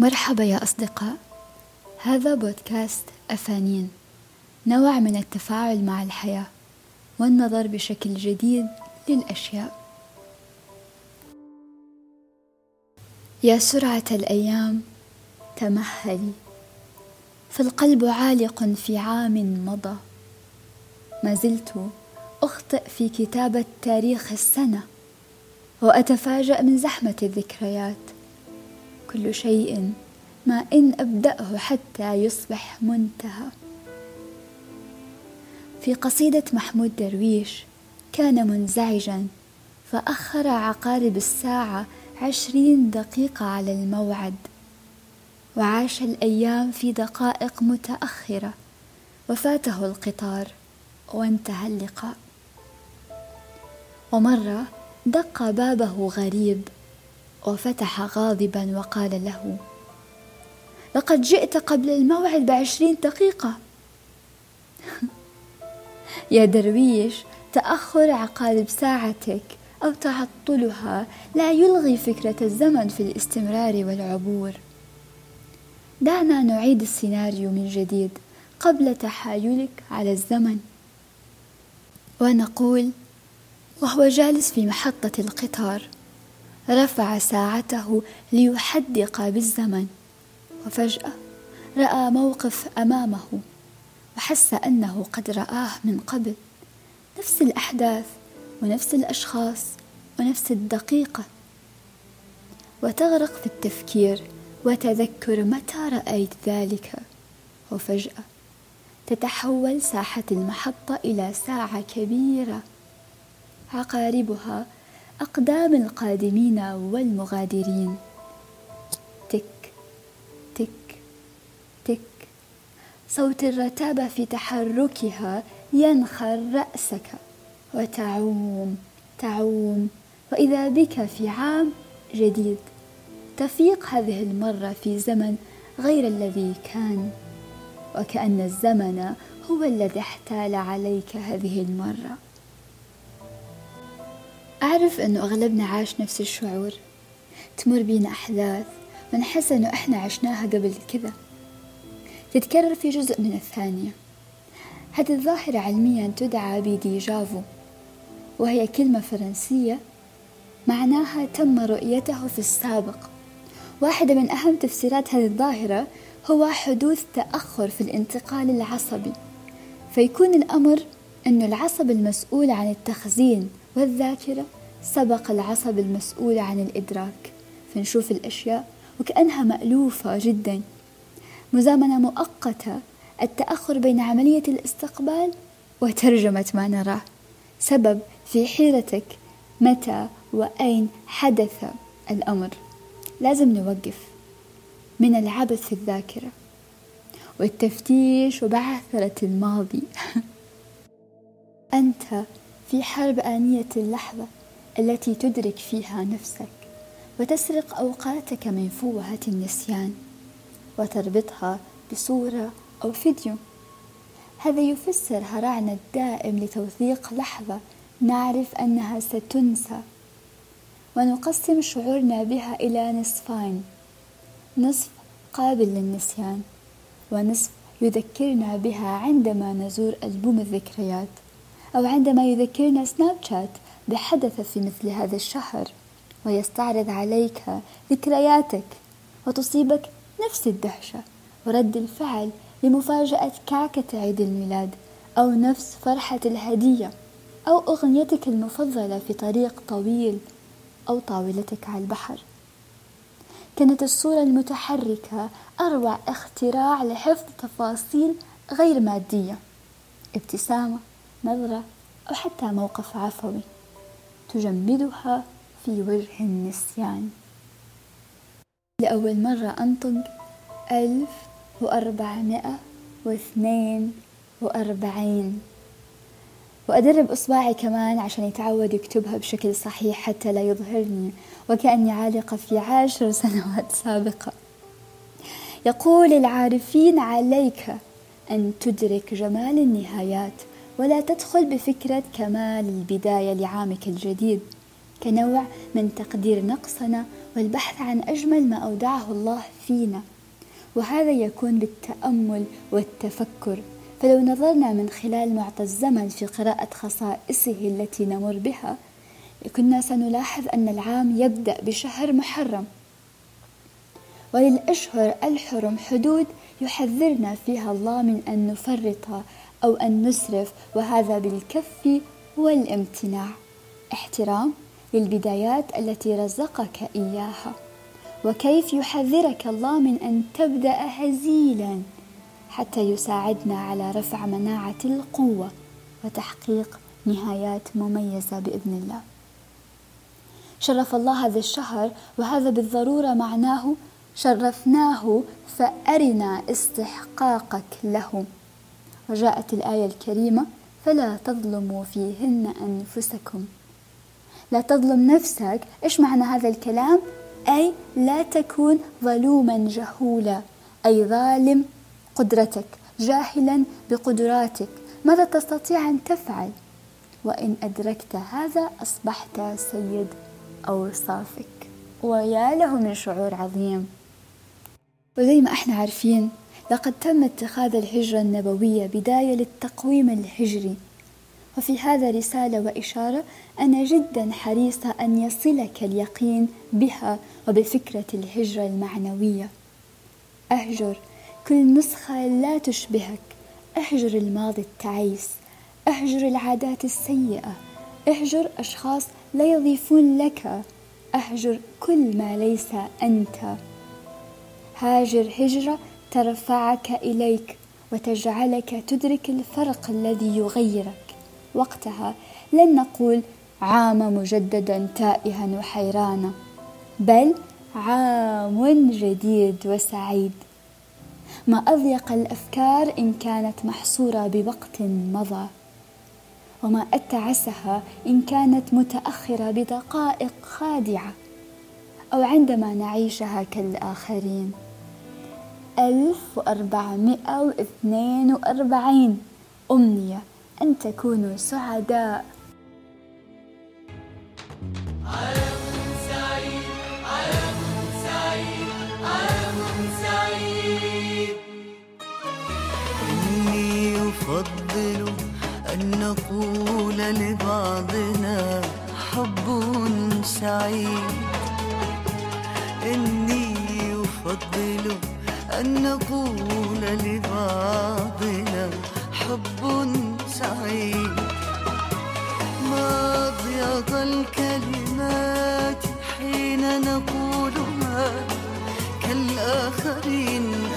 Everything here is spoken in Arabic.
مرحبا يا أصدقاء. هذا بودكاست أفانين نوع من التفاعل مع الحياة والنظر بشكل جديد للأشياء. يا سرعة الأيام تمهلي فالقلب عالق في عام مضى. ما زلت أخطئ في كتابة تاريخ السنة وأتفاجأ من زحمة الذكريات. كل شيء ما إن أبدأه حتى يصبح منتهى. في قصيدة محمود درويش كان منزعجا فأخر عقارب الساعة عشرين دقيقة على الموعد. وعاش الأيام في دقائق متأخرة. وفاته القطار وانتهى اللقاء. ومرة دق بابه غريب. وفتح غاضبا وقال له لقد جئت قبل الموعد بعشرين دقيقة. يا درويش تأخر عقارب ساعتك أو تعطلها لا يلغي فكرة الزمن في الاستمرار والعبور. دعنا نعيد السيناريو من جديد قبل تحايلك على الزمن. ونقول وهو جالس في محطة القطار. رفع ساعته ليحدق بالزمن. وفجأة رأى موقف أمامه وحس أنه قد رآه من قبل. نفس الأحداث ونفس الأشخاص ونفس الدقيقة. وتغرق في التفكير وتذكر متى رأيت ذلك. وفجأة تتحول ساحة المحطة إلى ساعة كبيرة. عقاربها أقدام القادمين والمغادرين. تك تك تك. صوت الرتابة في تحركها ينخر رأسك. وتعوم تعوم. وإذا بك في عام جديد تفيق هذه المرة في زمن غير الذي كان. وكأن الزمن هو الذي احتال عليك هذه المرة. أعرف أنه أغلبنا عاش نفس الشعور. تمر بينا أحداث ونحس أنه إحنا عشناها قبل كذا. تتكرر في جزء من الثانية. هذه الظاهرة علميا تدعى بديجافو وهي كلمة فرنسية معناها تم رؤيته في السابق. واحدة من أهم تفسيرات هذه الظاهرة هو حدوث تأخر في الانتقال العصبي. فيكون الأمر أن العصب المسؤول عن التخزين والذاكرة سبق العصب المسؤول عن الإدراك. فنشوف الأشياء وكأنها مألوفة جدا. مزامنة مؤقتة التأخر بين عملية الاستقبال وترجمة ما نراه. سبب في حيرتك متى وأين حدث الأمر. لازم نوقف من العبث في الذاكرة والتفتيش وبعثرة الماضي. أنت في حرب آنية اللحظة التي تدرك فيها نفسك وتسرق أوقاتك من فوهة النسيان وتربطها بصورة أو فيديو. هذا يفسر هرعنا الدائم لتوثيق لحظة نعرف أنها ستنسى. ونقسم شعورنا بها إلى نصفين نصف قابل للنسيان ونصف يذكرنا بها عندما نزور ألبوم الذكريات. أو عندما يذكرنا سناب شات بحدث في مثل هذا الشهر ويستعرض عليك ذكرياتك وتصيبك نفس الدهشة ورد الفعل لمفاجأة كعكة عيد الميلاد أو نفس فرحة الهدية أو أغنيتك المفضلة في طريق طويل أو طاولتك على البحر. كانت الصورة المتحركة أروع اختراع لحفظ تفاصيل غير مادية. ابتسامة نظرة أو حتى موقف عفوي تجمدها في وجه النسيان. لأول مرة أنطق ألف وأربعمائة واثنين وأربعين. وأدرب إصبعي كمان عشان يتعود يكتبها بشكل صحيح حتى لا يظهرني وكأني عالقة في عشر سنوات سابقة. يقول العارفين عليك أن تدرك جمال النهايات. ولا تدخل بفكرة كمال البداية لعامك الجديد كنوع من تقدير نقصنا والبحث عن أجمل ما أودعه الله فينا. وهذا يكون بالتأمل والتفكر. فلو نظرنا من خلال معطى الزمن في قراءة خصائصه التي نمر بها كنا سنلاحظ أن العام يبدأ بشهر محرم. وللأشهر الحرم حدود يحذرنا فيها الله من أن نفرط أو أن نسرف وهذا بالكف والامتناع. احترام للبدايات التي رزقك إياها. وكيف يحذرك الله من أن تبدأ هزيلا حتى يساعدنا على رفع مناعة القوة وتحقيق نهايات مميزة بإذن الله. شرف الله هذا الشهر وهذا بالضرورة معناه شرفناه فأرنا استحقاقك له. وجاءت الآية الكريمة فلا تظلموا فيهن أنفسكم. لا تظلم نفسك إيش معنى هذا الكلام؟ أي لا تكون ظلوما جهولا أي ظالم قدرتك جاهلا بقدراتك. ماذا تستطيع أن تفعل؟ وإن أدركت هذا أصبحت سيد أوصافك. ويا له من شعور عظيم. وزي ما إحنا عارفين لقد تم اتخاذ الهجرة النبوية بداية للتقويم الهجري. وفي هذا رسالة وإشارة أنا جدا حريصة أن يصلك اليقين بها وبفكرة الهجرة المعنوية. أهجر كل نسخة لا تشبهك. أهجر الماضي التعيس. أهجر العادات السيئة. أهجر أشخاص لا يضيفون لك. أهجر كل ما ليس أنت. هاجر هجرة ترفعك إليك وتجعلك تدرك الفرق الذي يغيرك. وقتها لن نقول عام مجددا تائها وحيرانا بل عام جديد وسعيد. ما أضيق الأفكار إن كانت محصورة بوقت مضى وما أتعسها إن كانت متأخرة بدقائق خادعة أو عندما نعيشها كالآخرين. ألف وأربعمائة واثنين وأربعين. أمنية أن تكونوا سعداء. أفضل أن نقول لبعضنا حب سعيد. إني أفضل أن نقول لبعضنا حب سعيد. ما أضيق الكلمات حين نقولها كالآخرين.